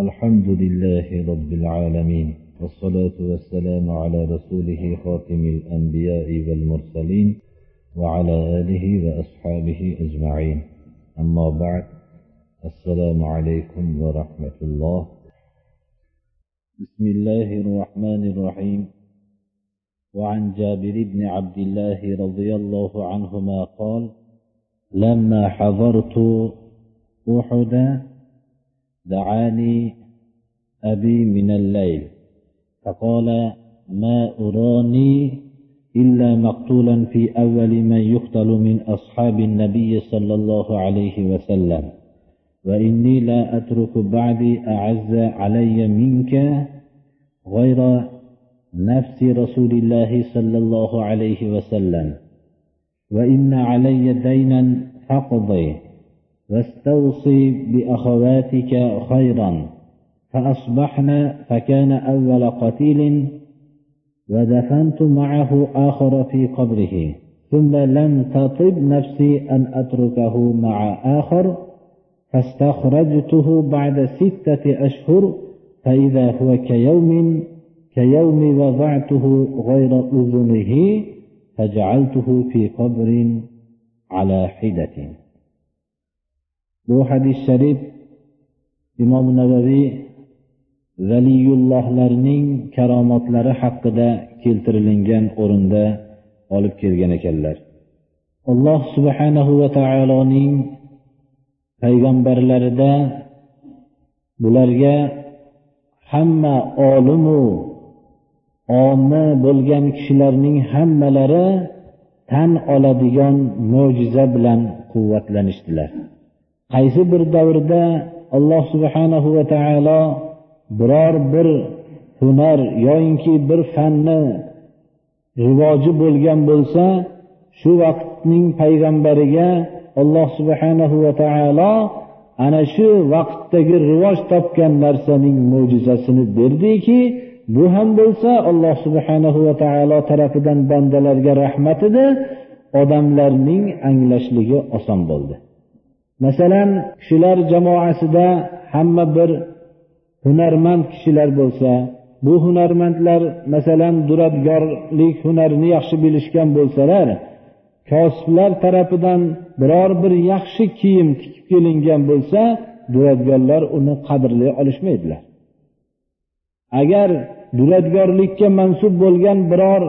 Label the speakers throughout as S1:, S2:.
S1: الحمد لله رب العالمين والصلاة والسلام على رسوله خاتم الأنبياء والمرسلين وعلى آله وأصحابه أجمعين. أما بعد السلام عليكم ورحمة الله. بسم الله الرحمن الرحيم. وعن جابر بن عبد الله رضي الله عنهما قال لما حضرت أحد دعاني أبي من الليل. فقال ما أراني إلا مقتولا في أول من يقتل من أصحاب النبي صلى الله عليه وسلم. وإني لا أترك بعدي أعز علي منك غير نفس رسول الله صلى الله عليه وسلم. وإن علي دينا فاقضي. واستوصي بأخواتك خيرا. فأصبحنا فكان أول قتيل ودفنت معه آخر في قبره. ثم لم تطب نفسي أن أتركه مع آخر فاستخرجته بعد ستة أشهر فإذا هو كيوم كيوم وضعته غير أذنه فجعلته في قبر على حدة. Bu hadis sharif imom navaviy valiyullohlarning karomatlari haqida keltirilingan o'rinda olib kelgan ekanlar. Alloh subhanahu va taoloning payg'ambarlarida bularga hamma olimu omi bo'lgan kishilarning hammalari tan oladigan mo'jiza bilan quvvatlanishdilar. Qaysi bir davrda alloh subhanahu va taolo biror bir hunar yoyinki bir fanni rivoji bo'lgan bo'lsa shu vaqtning payg'ambariga alloh subhanahu va taolo ana shu vaqtdagi rivoj topgan narsaning mo'jizasini berdiki bu ham bo'lsa alloh subhanahu va taolo tarafidan bandalarga rahmat edi odamlarning anglashligi oson bo'ldi. Masalan kishilar jamoasida hamma bir hunarmand kishilar bo'lsa bu hunarmandlar masalan duradgorlik hunarini yaxshi bilishgan bo'lsalar kosiblar tarafidan biror bir yaxshi kiyim tikib kelingan bo'lsa duradgorlar uni qadrlay olishmaydilar. Agar duradgorlikka mansub bo'lgan biror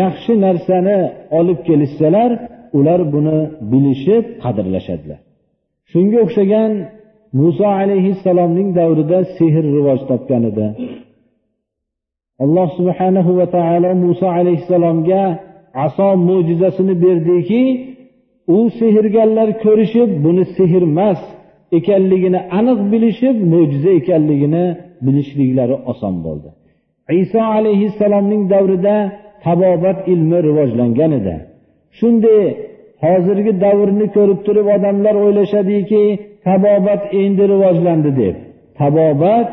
S1: yaxshi narsani olib kelishsalar ular buni bilishib qadrlashadilar. Shunga o'xshagan muso alayhissalomning davrida sehr rivoj topgan edi. Alloh subhanahu va taolo muso alayhissalomga aso mo'jizasini berdiki u sehrgarlar ko'rishib buni sehr emas ekanligini aniq bilishib mo'jiza ekanligini bilishliklari oson bo'ldi. Iso alayhissalomning davrida tabobat ilmi rivojlangan edi. Shunday hozirgi davrni ko'rib turib odamlar o'ylashadiki tabobat endi rivojlandi deb. Tabobat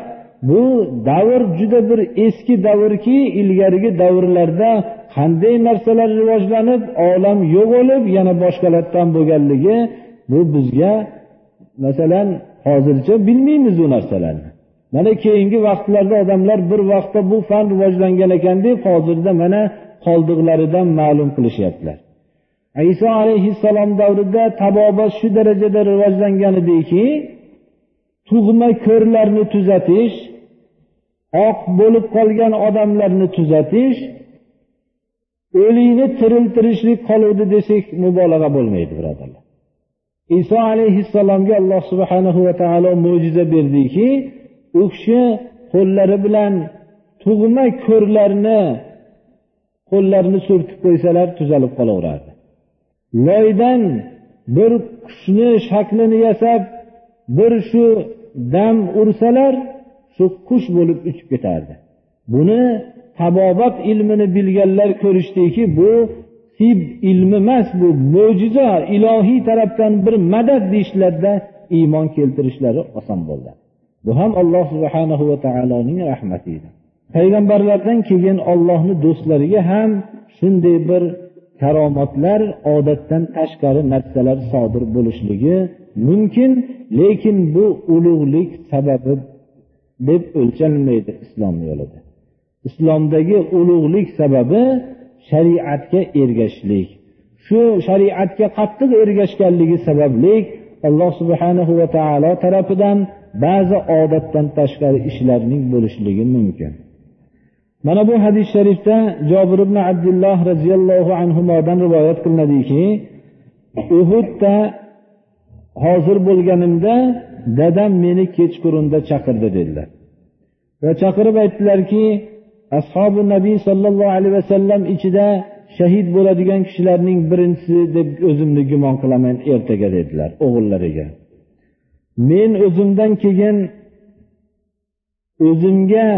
S1: bu davr juda bir eski davrki ilgarigi davrlarda qanday narsalar rivojlanib olam yo'q bo'lib yana boshqalardan bo'lganligi bu bizga masalan hozircha bilmaymiz u narsalarni. Mana keyingi vaqtlarda odamlar bir vaqtda bu fan rivojlangan ekan deb hozirda mana qoldiqlaridan ma'lum qilishyaptilar. Iso alayhissalom davrida tabobat shu darajada rivojlangan ediki tug'ma ko'rlarni tuzatish oq bo'lib qolgan odamlarni tuzatish o'likni tiriltirishlik qoluvdi desak mubolag'a bo'lmaydi birodarlar. Iso alayhissalomga alloh subhanahu va taolo mo'jiza berdiki u kishi qo'llari bilan tug'ma ko'rlarni qo'llarini surtib qo'ysalar tuzalib qolaverardi. Loydan bir qushni shaklini yasab bir shu dam ursalar shu qush bo'lib uchib ketardi. Buni tabobat ilmini bilganlar ko'rishdiki bu tib ilmi emas bu mo'jiza ilohiy tarafdan bir madad deyishlarida iymon keltirishlari oson bo'ldi. Bu ham alloh subhanahu va taoloning rahmati edi. Payg'ambarlardan keyin ollohni do'stlariga ham shunday bir karomatlar odatdan tashqari narsalar sodir bo'lishligi mumkin lekin bu ulug'lik sababi deb o'lchanmaydi islom yo'lida. Islomdagi ulug'lik sababi shariatga ergashishlik. Shu shariatga qattiq ergashganligi sababli alloh subhanahu va taolo tarafidan ba'zi odatdan tashqari ishlarning bo'lishligi mumkin. Mana bu hadis sharifda jobir ibn abdulloh roziyallohu anhudan rivoyat qilinadiki uhudda hozir bo'lganimda dadam meni kechqurunda chaqirdi dedilar. Va chaqirib aytdilarki ashobi nabiy sollallohu alayhi vasallam ichida shahid bo'ladigan kishilarning birinchisi deb o'zimni gumon qilaman ertaga dedilar o'g'illariga. Men o'zimdan keyin o'zimga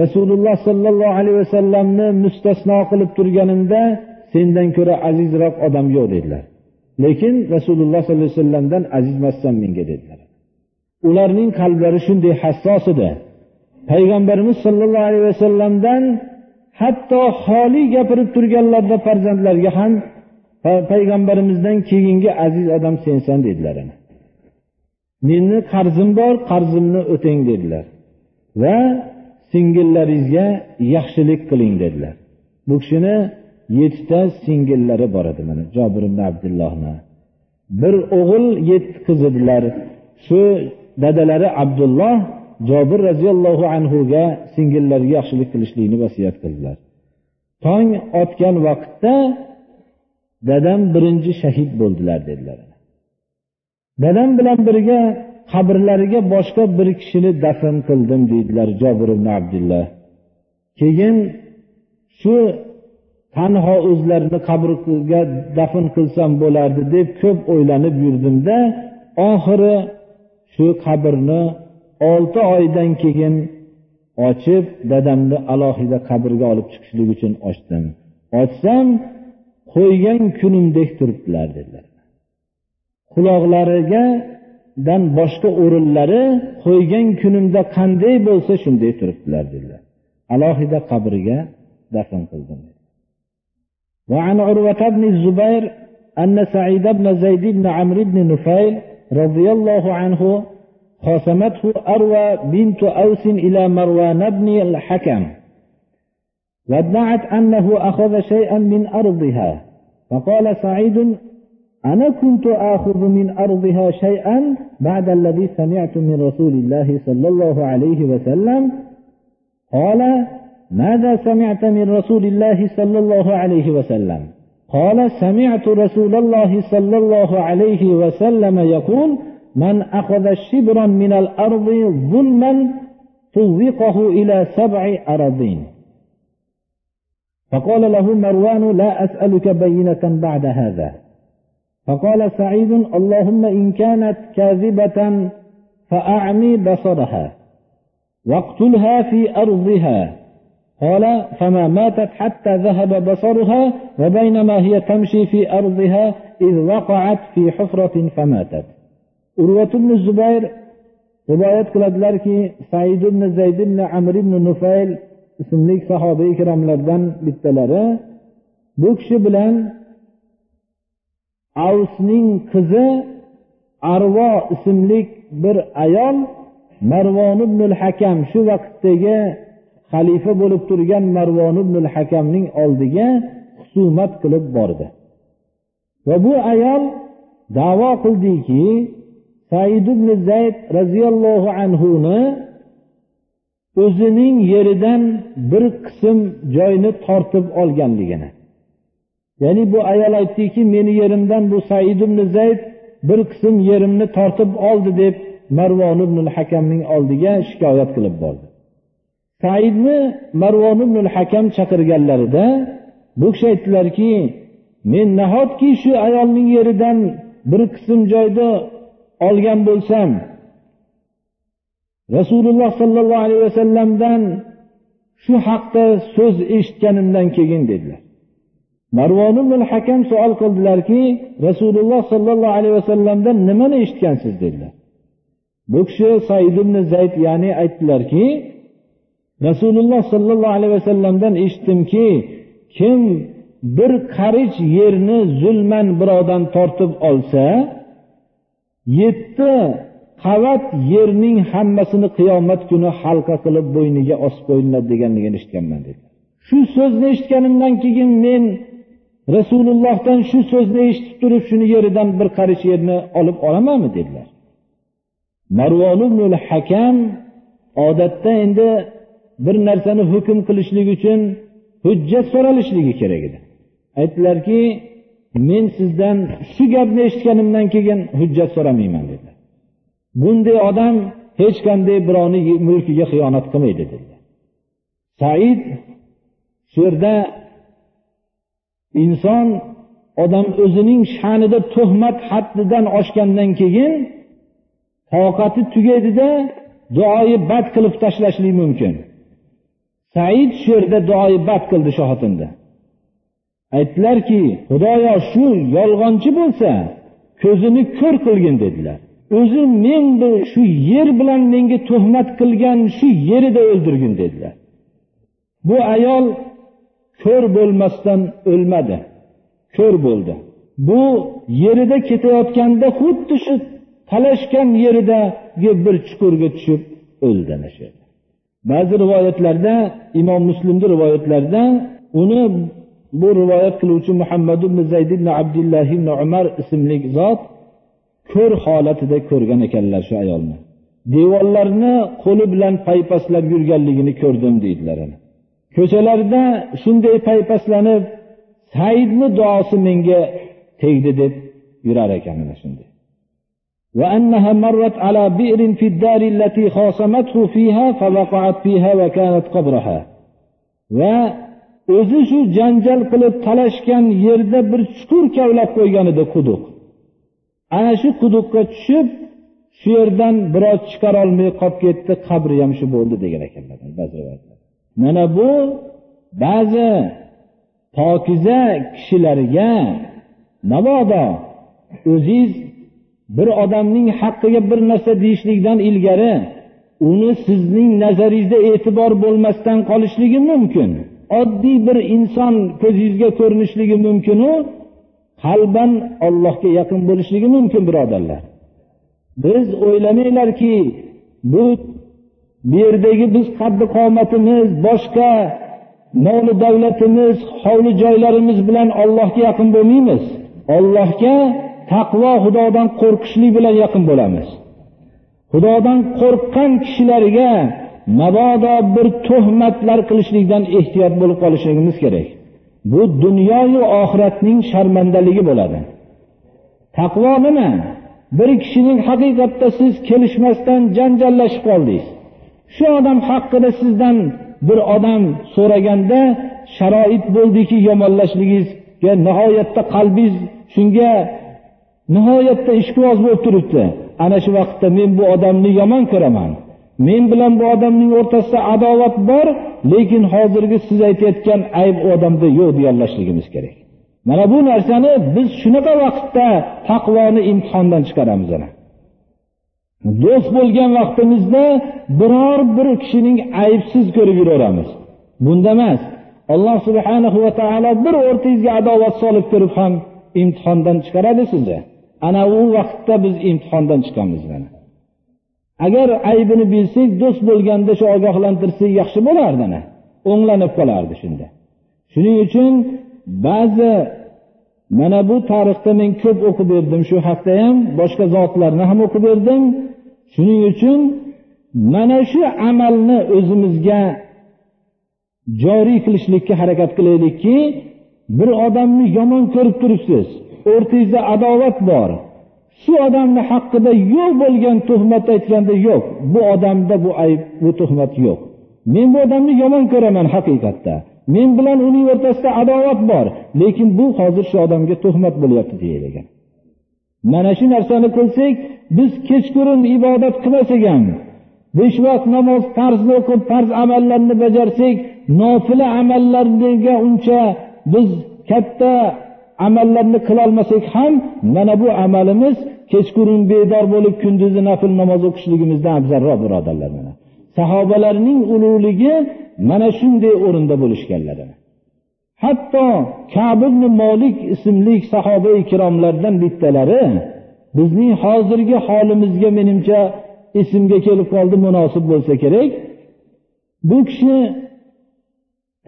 S1: rasululloh sollallohu alayhi vasallamni mustasno qilib turganimda sendan ko'ra azizroq odam yo'q dedilar. Lekin rasululloh sollallohu alayhi vasallamdan azizmassan menga dedilar. Ularning qalblari shunday hassos edi. Payg'ambarimiz sollallohu alayhi vasallamdan hatto xoli gapirib turganlarida farzandlarga ham payg'ambarimizdan keyingi aziz odam sensan dedilar meni qarzim bor qarzimni o'tang dedilar. Va singillaringizga yaxshilik qiling dedilar. Bu kishini yettita singillari bor edi mana jobir ibn abdullohni. Bir o'g'il yetti qiz edilar. Shu dadalari abdulloh jobir roziyallohu anhuga singillariga yaxshilik qilishlikni vasiyat qildilar. Tong otgan vaqtda dadam birinchi shahid bo'ldilar dedilar. Dadam bilan birga qabrlariga boshqa bir kishini dafn qildim deydilar jobir ibn abdulloh. Keyin shu tanho o'zlarini qabrga dafn qilsam bo'lardi deb ko'p o'ylanib yurdimda oxiri shu qabrni olti oydan keyin ochib dadamni alohida qabrga olib chiqishlik uchun ochdim. Ochsam qo'ygan kunimdek turibdilar dedilar. Quloqlariga dan boshqa o'rinlari qo'ygan kunimda qanday bo'lsa shunday turibdilar dedilar alohida qabriga dafn qildim وعن عروة بن الزبير أن سعيد بن زيد بن عمرو بن نفيل رضي الله عنه خاصمته أروى بنت أوس إلى مروان بن الحكم وادعت أنه أخذ شيئا من أرضها فقال سعيد أنا كنت آخذ من أرضها شيئا بعد الذي سمعت من رسول الله صلى الله عليه وسلم. قال ماذا سمعت من رسول الله صلى الله عليه وسلم؟ قال سمعت رسول الله صلى الله عليه وسلم يقول من أخذ شبرا من الأرض ظلما طوقه إلى سبع أراضين فقال له مروان لا أسألك بينة بعد هذا فقال سعيد اللهم إن كانت كاذبة فأعمي بصرها واقتلها في أرضها قال فما ماتت حتى ذهب بصرها وبينما هي تمشي في أرضها إذ وقعت في حفرة فماتت urvat ibn zubayr rivoyat qiladilarki said ibn zayd ibn amr ibn nufayl ismli sahoba ikromlardan bittalari bu kishi bilan avsning qizi arvo ismli bir ayol marvon ibn hakam shu vaqtdagi xalifa bo'lib turgan marvon ibn hakamning oldiga husumat qilib bordi. Va bu ayol davo qildiki said ibn zayd roziyallohu anhuni o'zining yeridan bir qism joyni tortib olganligini. Ya'ni bu ayol aytdiki meni yerimdan bu said ibn zayd bir qism yerimni tortib oldi deb marvon ibn hakamning oldiga shikoyat qilib bordi. Saidni marvon ibn hakam chaqirganlarida bu kishi aytdilarki men nahotki shu ayolning yeridan bir qism joyda olgan bo'lsam? Rasululloh sollallohu alayhi vasallamdan shu haqda so'z eshitganimdan keyin dedilar. Marvon ibn hakam savol qildilarki rasululloh sollallohu alayhi vasallamdan nimani eshitgansiz dedilar. Bu kishi said ibn zayd ya'ni aytdilarki rasululloh sollallohu alayhi vasallamdan eshitdimki kim bir qarich yerni zulman birovdan tortib olsa yetti qavat yerning hammasini qiyomat kuni halqa qilib bo'yniga osib qo'yiladi deganligini eshitganman dedi shu so'zni eshitganimdan keyin men rasulullohdan shu so'zni eshitib turib shuni yeridan bir qarich yerni olib olamanmi dedilar. Marvon hakam odatda endi bir narsani hukm qilishlik uchun hujjat so'ralishligi kerak edi. Aytdilarki men sizdan shu gapni eshitganimdan keyin hujjat so'ramayman dedilar. Bunday odam hech qanday birovni mulkiga xiyonat qilmaydi dedilar. Said shu yerda inson odam o'zining sha'nida tuhmat haddidan oshgandan keyin toqati tugaydida duoyi bad qilib tashlashlik mumkin. Said shu yerda duoyi bad qildi shu xotinni aytdilarki xudoyo shu yolg'onchi bo'lsa ko'zini ko'r qilgin dedilar. O'zi men shu yer bilan menga tuhmat qilgan shu yerida o'ldirgin dedilar. Bu ayol ko'r bo'lmasdan o'lmadi. Ko'r bo'ldi. Bu yerida ketayotganda xuddi shu talashgan yeridagi bir chuqurga tushib o'ldi ana shu ba'zi rivoyatlarda imom muslimni rivoyatlarida uni bu rivoyat qiluvchi muhammad ibn zayd ibn abdulloh ibn umar ismli zot ko'r holatida ko'rgan ekanlar shu ayolni. Devorlarni qo'li bilan paypaslab yurganligini ko'rdim deydilar ko'chalarda shunday paypaslanib saidni duosi menga tegdi deb yurar ekan ana shunday وأنها مرت على بئر في الدار التي خاصمته فيها فوقعت فيها وكانت قبرها o'zi shu janjal qilib talashgan yerda bir chuqur kavlab qo'ygan edi quduq ana shu quduqqa tushib shu yerdan biroz chiqarolmay qolib ketdi qabri ham shu bo'ldi degan ekanlar ba'zi Mana bu ba'zi pokiza kishilarga mabodo o'ziz bir odamning haqqiga bir narsa deyishlikdan ilgari uni sizning nazaringizda e'tibor bo'lmasdan qolishligi mumkin. Oddiy bir inson ko'zingizga ko'rinishligi mumkinu qalban ollohga yaqin bo'lishligi mumkin birodarlar. Biz o'ylamanglarki bu bu yerdagi biz qaddi qomatimiz boshqa moli davlatimiz hovli joylarimiz bilan ollohga yaqin bo'lmaymiz. Ollohga taqvo xudodan qo'rqishlik bilan yaqin bo'lamiz. Xudodan qo'rqqan kishilarga mabodo bir tuhmatlar qilishlikdan ehtiyot bo'lib qolishligimiz kerak. Bu dunyoyu oxiratning sharmandaligi bo'ladi. Taqvo nima? Bir kishining haqiqatda siz kelishmasdan janjallashib qoldingiz. Shu odam haqida sizdan bir odam so'raganda sharoit bo'ldiki yomonlashligingizga nihoyatda qalbingiz shunga nihoyatda ishqiboz bo'lib turibdi. Ana shu vaqtda men bu odamni yomon ko'raman. Men bilan bu odamning o'rtasida adovat bor lekin hozirgi siz aytayotgan ayb u odamda yo'q deyolashligimiz kerak. Mana bu narsani biz shunaqa vaqtda taqvoni imtihondan chiqaramiz ana. Do'st bo'lgan vaqtimizda biror bir kishining aybsiz ko'rib yuraveramiz. Bunda emas alloh subhanahu va taolo bir o'rtangizga adovat solib turib ham imtihondan chiqaradi sizni. Ana u vaqtda biz imtihondan chiqamiz mana. Agar aybini bilsak do'st bo'lganda shu ogohlantirsak yaxshi bo'lardi o'nglanib qolardi shunda. Shuning uchun ba'zi mana bu tarixda men ko'p o'qib berdim. Shu hafta ham boshqa zotlarni ham o'qib berdim. Shuning uchun mana shu amalni o'zimizga joriy qilishlikka harakat qilaylikki bir odamni yomon ko'rib turibsiz. O'rtangizda adovat bor. Shu odamni haqida yo'q bo'lgan tuhmat aytganda yo'q. Bu odamda bu ayb bu tuhmat yo'q. Men bu odamni yomon ko'raman haqiqatda. Men bilan uning o'rtasida adovat bor lekin bu hozir shu odamga tuhmat bo'lyapti deyilgan. Mana shu narsani qilsak biz kechqurun ibodat qilmasak ham. Besh vaqt namoz farzni o'qib farz amallarni bajarsak nofila amallarga uncha biz katta amallarni qilolmasak ham mana bu amalimiz kechqurun bedor bo'lib kunduzi nafl namoz o'qishligimizdan afzalroq birodarlar mana. Sahobalarning ulug'ligi mana shunday o'rinda bo'lishganlari. Hatto kabibni molik ismli sahoba ikromlardan bittalari bizning hozirgi holimizga menimcha esimga kelib qoldi munosib bo'lsa kerak. Bu kishi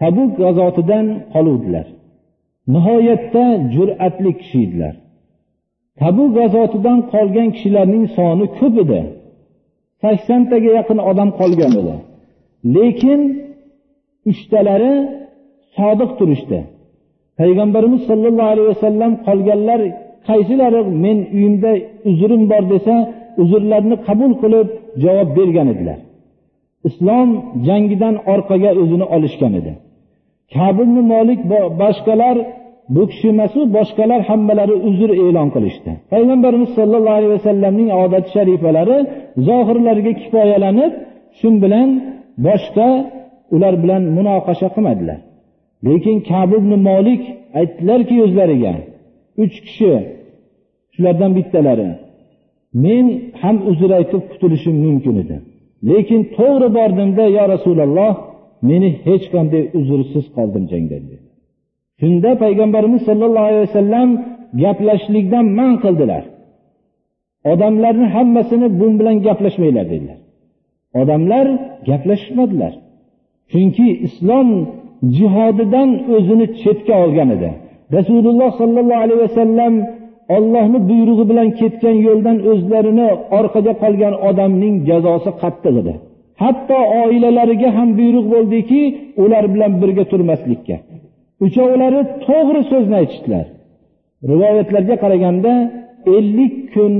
S1: tabuk g'azotidan qoluvdilar. Nihoyatda jur'atli kishi edilar. Tabuk g'azotidan qolgan kishilarning soni ko'p edi. Saksontaga yaqin odam qolgan edi. Lekin uchtalari sodiq turishdi. Payg'ambarimiz sollallohu alayhi vasallam qolganlar qaysilari men uyimda uzrim bor desa uzrlarini qabul qilib javob bergan edilar. Islom jangidan orqaga o'zini olishgan edi. Kabulni molik boshqalar bu kishi emasu boshqalar hammalari uzr e'lon qilishdi. Payg'ambarimiz sollallohu alayhi vasallamning odati sharifalari zohirlarga kifoyalanib shu bilan boshqa ular bilan munoqasha qilmadilar. Lekin kabul molik aytdilarki o'zlariga uch kishi shulardan bittalari men ham uzr aytib qutulishim mumkin edi. Lekin to'g'ri bordimda yo rasululloh meni hech qanday uzrsiz qoldim jangda shunda payg'ambarimiz sollallohu alayhi vasallam gaplashishlikdan man qildilar. Odamlarni hammasini bu bilan gaplashmanglar dedilar. Odamlar gaplashishmadilar. Chunki islom jihodidan o'zini chetga olgan edi. Rasululloh sollallohu alayhi vasallam ollohni buyrug'i bilan ketgan yo'ldan o'zlarini orqada qolgan odamning jazosi qattiq edi. Hatto oilalariga ham buyruq bo'ldiki ular bilan birga turmaslikka. Uchovlari to'g'ri so'zni aytishdilar. Rivoyatlarga qaraganda ellik kun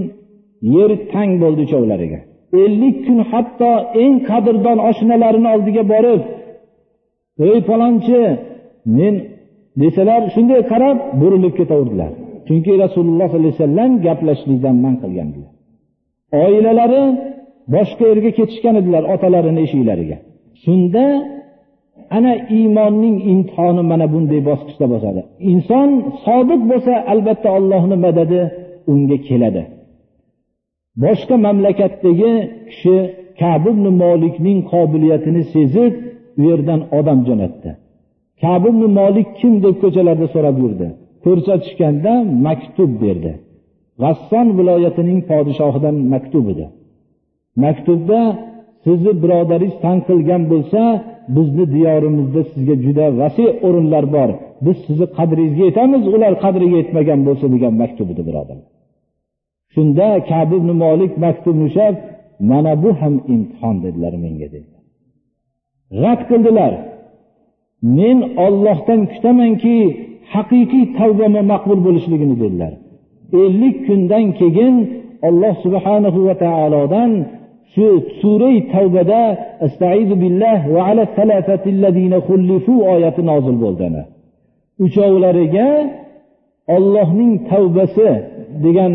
S1: yer tang bo'ldi uchovlariga. Ellik kun hatto eng qadrdon oshnalarini oldiga borib ey palonchi men desalar shunday qarab burilib ketaverdilar. Chunki rasululloh sollallohu alayhi vasallam gaplashishlikdan man qilgandilar oilalari boshqa yerga ketishgan edilar otalarini eshiklariga. Shunda ana iymonning imtihoni mana bunday bosqichda bosadi. Inson sodiq bo'lsa albatta allohni madadi unga keladi. Boshqa mamlakatdagi kishi kabib molikning qobiliyatini sezib u yerdan odam jo'natdi. Kabib molik kim deb ko'chalarda so'rab yurdi? Ko'rsatishganda maktub berdi. G'asson viloyatining podshohidan maktub edi. Maktubda sizni birodaringiz tan qilgan bo'lsa bizni diyorimizda sizga juda vasiy o'rinlar bor. Biz sizni qadringizga yetamiz ular qadriga yetmagan bo'lsa degan maktub edi birodarlar shunda kabi ibn molik maktubni ushlab mana bu ham imtihon dedilar menga dedilar rad qildilar. Men ollohdan kutamanki haqiqiy tavbama maqbul bo'lishligini dedilar. Ellik kundan keyin alloh subhanahu va taolodan shu surai tavbada astaizu billah va ala salafatillazina xullifu oyati nozil bo'ldi ana uchovlariga ollohning tavbasi degan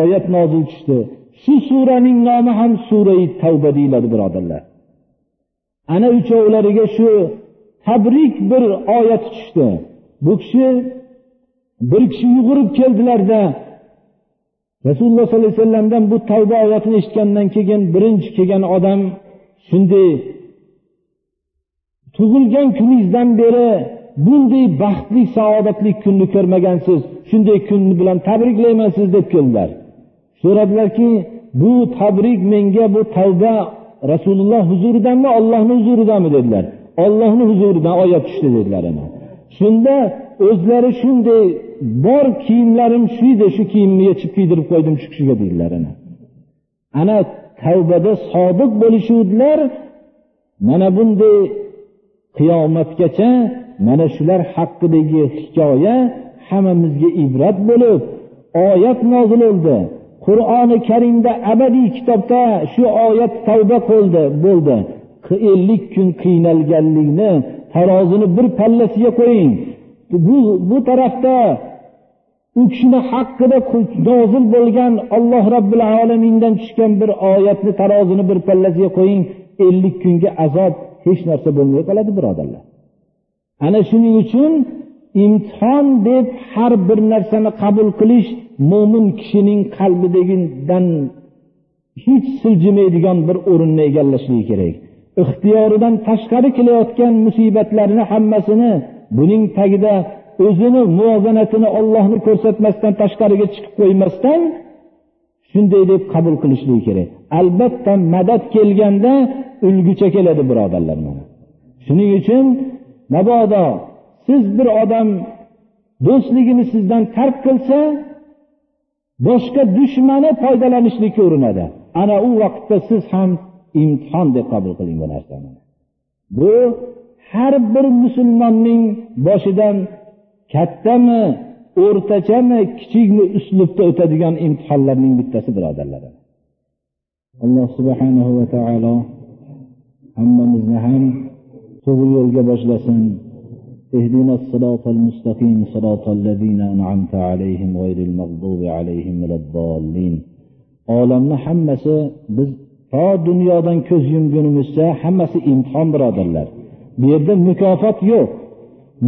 S1: oyat nozil tushdi. Shu suraning nomi ham surai tavba deyiladi birodarlar. Ana uchovlariga shu tabrik bir oyat tushdi. Bu kishi bir kishi yugurib keldilarda rasululloh sollallohu alayhi vasallamdan bu tavba oyatini eshitgandan keyin birinchi kelgan odam shunday tug'ilgan kuningizdan beri bunday baxtli saodatli kunni ko'rmagansiz shunday kun bilan tabriklayman sizni deb keldilar. So'radilarki bu tabrik menga bu tavba rasululloh huzuridanmi ollohni huzuridanmi dedilar. Ollohni huzuridan oyat tushdi dedilar shunda o'zlari shunday bor kiyimlarim shu edi shu kiyimni yechib kiydirib qo'ydim shu kishiga deydilar ana ana tavbada sodiq bo'lishuvdilar mana bunday qiyomatgacha mana shular haqidagi hikoya hammamizga ibrat bo'lib oyat nozil bo'ldi. Qur'oni karimda abadiy kitobda shu oyat tavba qildi bo'ldi. Ellik kun qiynalganlikni tarozini bir pallasiga qo'ying. Bu bu tarafda u kishini haqida nozil bo'lgan olloh robbil alamindan tushgan bir oyatni tarozini bir pallasiga qo'ying. Ellik kunga azob hech narsa bo'lmay qoladi birodarlar. Ana shuning uchun imtihon deb har bir narsani qabul qilish mo'min kishining qalbidagidan hech siljimaydigan bir o'rinni egallashligi kerak. Ixtiyoridan tashqari kelayotgan musibatlarni hammasini buning tagida o'zini muvozanatini ollohni ko'rsatmasdan tashqariga chiqib qo'ymasdan shunday deb qabul qilishligi kerak. Albatta madad kelganda ulgucha keladi birodarlar mana. Shuning uchun mabodo siz bir odam do'stligini sizdan tark qilsa boshqa dushmani foydalanishlikka urinadi. Ana u vaqtda siz ham imtihon deb qabul qiling bu narsani. Bu har bir musulmonning boshidan kattami o'rtachami kichikmi uslubda o'tadigan imtihonlarning bittasi birodarlar alloh subhanahu va taolo hammamizni ham to'g'ri yo'lga boshlasin اهدنا الصراط المستقيم صراط الذين أنعمت عليهم غير المغضوب عليهم ولا الضالين olamni hammasi biz to dunyodan ko'z yumgunimizcha hammasi imtihon birodarlar bu yerda mukofot yo'q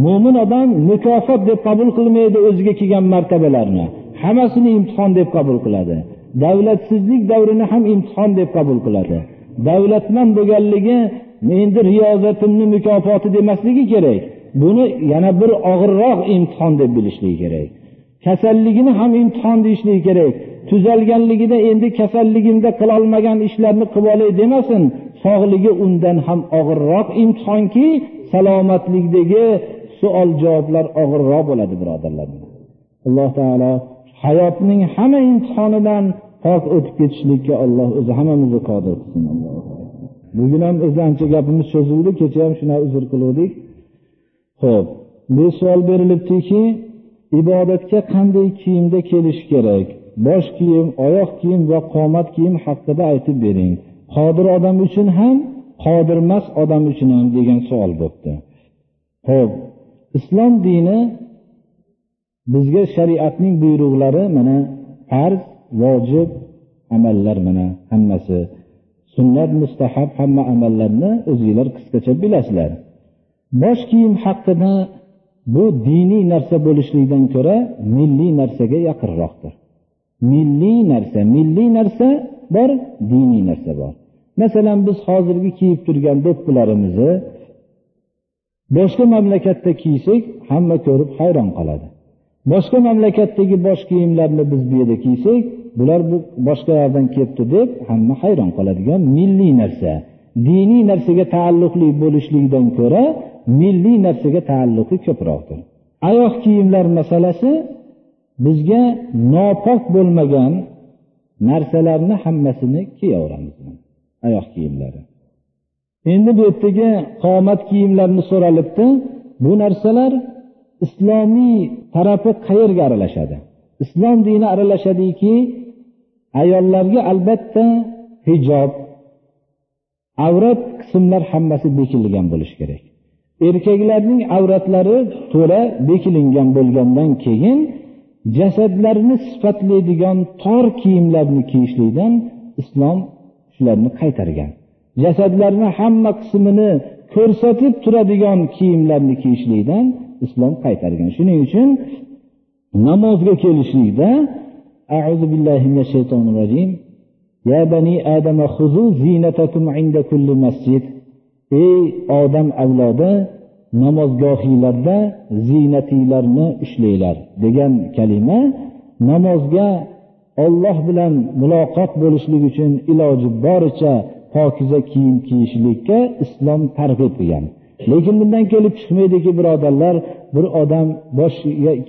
S1: Mo'min odam mukofot deb qabul qilmaydi o'ziga kelgan martabalarni. Hammasini imtihon deb qabul qiladi. Davlatsizlik davrini ham imtihon deb qabul qiladi. Davlatman bo'lganligi endi riyozatimni mukofoti demasligi kerak. Buni yana bir og'irroq imtihon deb bilishligi kerak. Kasalligini ham imtihon deyishligi kerak. Tuzalganligida endi kasalligimda qilolmagan ishlarni qilib olay demasin sog'ligi undan ham og'irroq imtihonki salomatlikdagi savol javoblar og'irroq bo'ladi birodarlar. Alloh taolo hayotning hamma imtihonidan pok o'tib ketishlikka alloh o'zi hammamizni qodir qilsin bugun ham o'zi ancha gapimiz cho'zildi kecha ham shuna uzr qiluvdik. Ho'p bu savol berilibdiki ibodatga qanday kiyimda kelish kerak? Bosh kiyim oyoq kiyim va qomat kiyim haqida aytib bering. Qodir odam uchun ham qodirmas odam uchun ham degan savol bo'libdi ho'p islom dini bizga shariatning buyruqlari mana farz vojib amallar mana hammasi. Sunnat mustahab hamma amallarni o'zinglar qisqacha bilasizlar. Bosh kiyim haqida bu diniy narsa bo'lishligidan ko'ra milliy narsaga yaqinroqdir. Milliy narsa milliy narsa bor diniy narsa bor. Masalan biz hozirgi kiyib turgan do'ppilarimizni boshqa mamlakatda kiysak hamma ko'rib hayron qoladi. Boshqa mamlakatdagi bosh kiyimlarni biz bu yerda kiysak bular bu boshqa yoqdan kelibdi deb hamma hayron qoladigan milliy narsa. Diniy narsaga taalluqli bo'lishligidan ko'ra milliy narsaga taalluqi ko'proqdir. Oyoq kiyimlar masalasi bizga nopok bo'lmagan narsalarni hammasini kiyaveramiz. Oyoq kiyimlari. Endi bu yerdagi qomat kiyimlarni so'ralibdi. Bu narsalar islomiy tarafi qayerga aralashadi? Islom dini aralashadiki ayollarga albatta hijob avrat qismlar hammasi bekilgan bo'lishi kerak. Erkaklarning avratlari to'la bekilingan bo'lgandan keyin jasadlarini sifatlaydigan tor kiyimlarni kiyishlikdan islom shularni qaytargan. jasadlarni hamma qismini ko'rsatib turadigan kiyimlarni kiyishlikdan islom qaytargan shuning uchun namozga kelishlikda أعوذ بالله من الشيطان الرجيم يا بني آدم خذوا زينتكم عند كل مسجد ey odam avlodi namozgohinglarda ziynatinglarni ushlanglar degan kalima namozga olloh bilan muloqot bo'lishlik uchun iloji boricha pokiza kiyim kiyishlikka islom targ'ib qilgan. Lekin bundan kelib chiqmaydiki birodarlar bir odam bosh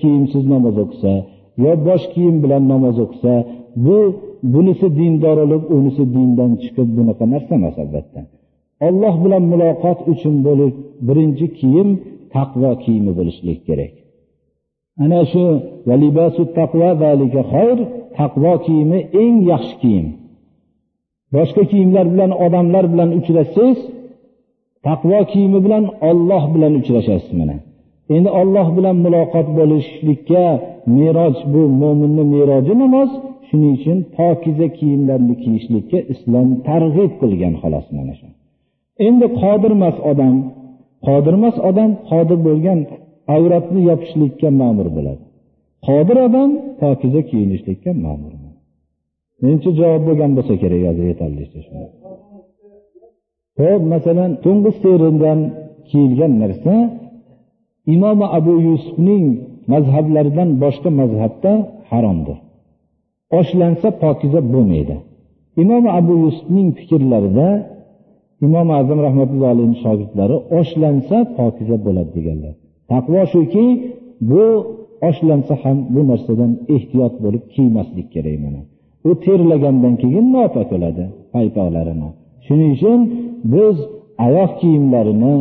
S1: kiyimsiz namoz o'qisa yo bosh kiyim bilan namoz o'qisa bu bunisi dindor bo'lib unisi dindan chiqib bunaqa narsa emas albatta. Olloh bilan muloqot uchun bo'lib birinchi kiyim taqvo kiyimi bo'lishlik kerak. Ana shu taqvo kiyimi eng yaxshi kiyim. Boshqa kiyimlar bilan odamlar bilan uchrashsangiz taqvo kiyimi bilan olloh bilan uchrashasiz mana. Endi olloh bilan muloqot bo'lishlikka meroj bu mo'minni meroji namoz shuning uchun pokiza kiyimlarni kiyishlikka islom targ'ib qilgan xolos mana shu. Endi qodirmas odam qodirmas odam qodir bo'lgan avratni yopishlikka ma'mur bo'ladi. Qodir odam pokiza kiyinishlikka ma'mur menimcha javob bo'lgan bo'lsa kerak hozir yetarlicha ho'p masalan to'ng'iz teridan kiyilgan narsa imom abu yusufning mazhablaridan boshqa mazhabda haromdir. Oshlansa pokiza bo'lmaydi. Imom abu yusufning fikrlarida imom azam rahmatullohi alayhi shogirdlari oshlansa pokiza bo'ladi deganlar. Taqvo shuki bu oshlansa ham bu narsadan ehtiyot bo'lib kiymaslik kerak mana. U terlagandan keyin nopok bo'ladi paypoqlarini. Shuning uchun biz oyoq kiyimlarini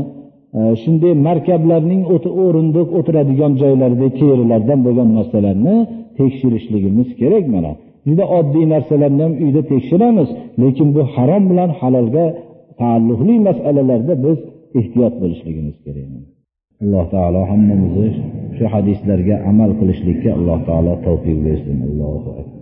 S1: e, shunday markablarning o'rindiq o'tiradigan joylarida terilardan bo'lgan narsalarni tekshirishligimiz kerak mana. Juda oddiy narsalarni ham uyda tekshiramiz lekin bu harom bilan halolga taalluqli masalalarda biz ehtiyot bo'lishligimiz kerak. Alloh taolo hammamizni shu hadislarga amal qilishlikka alloh taolo tavfiq bersin. Allohu akbar.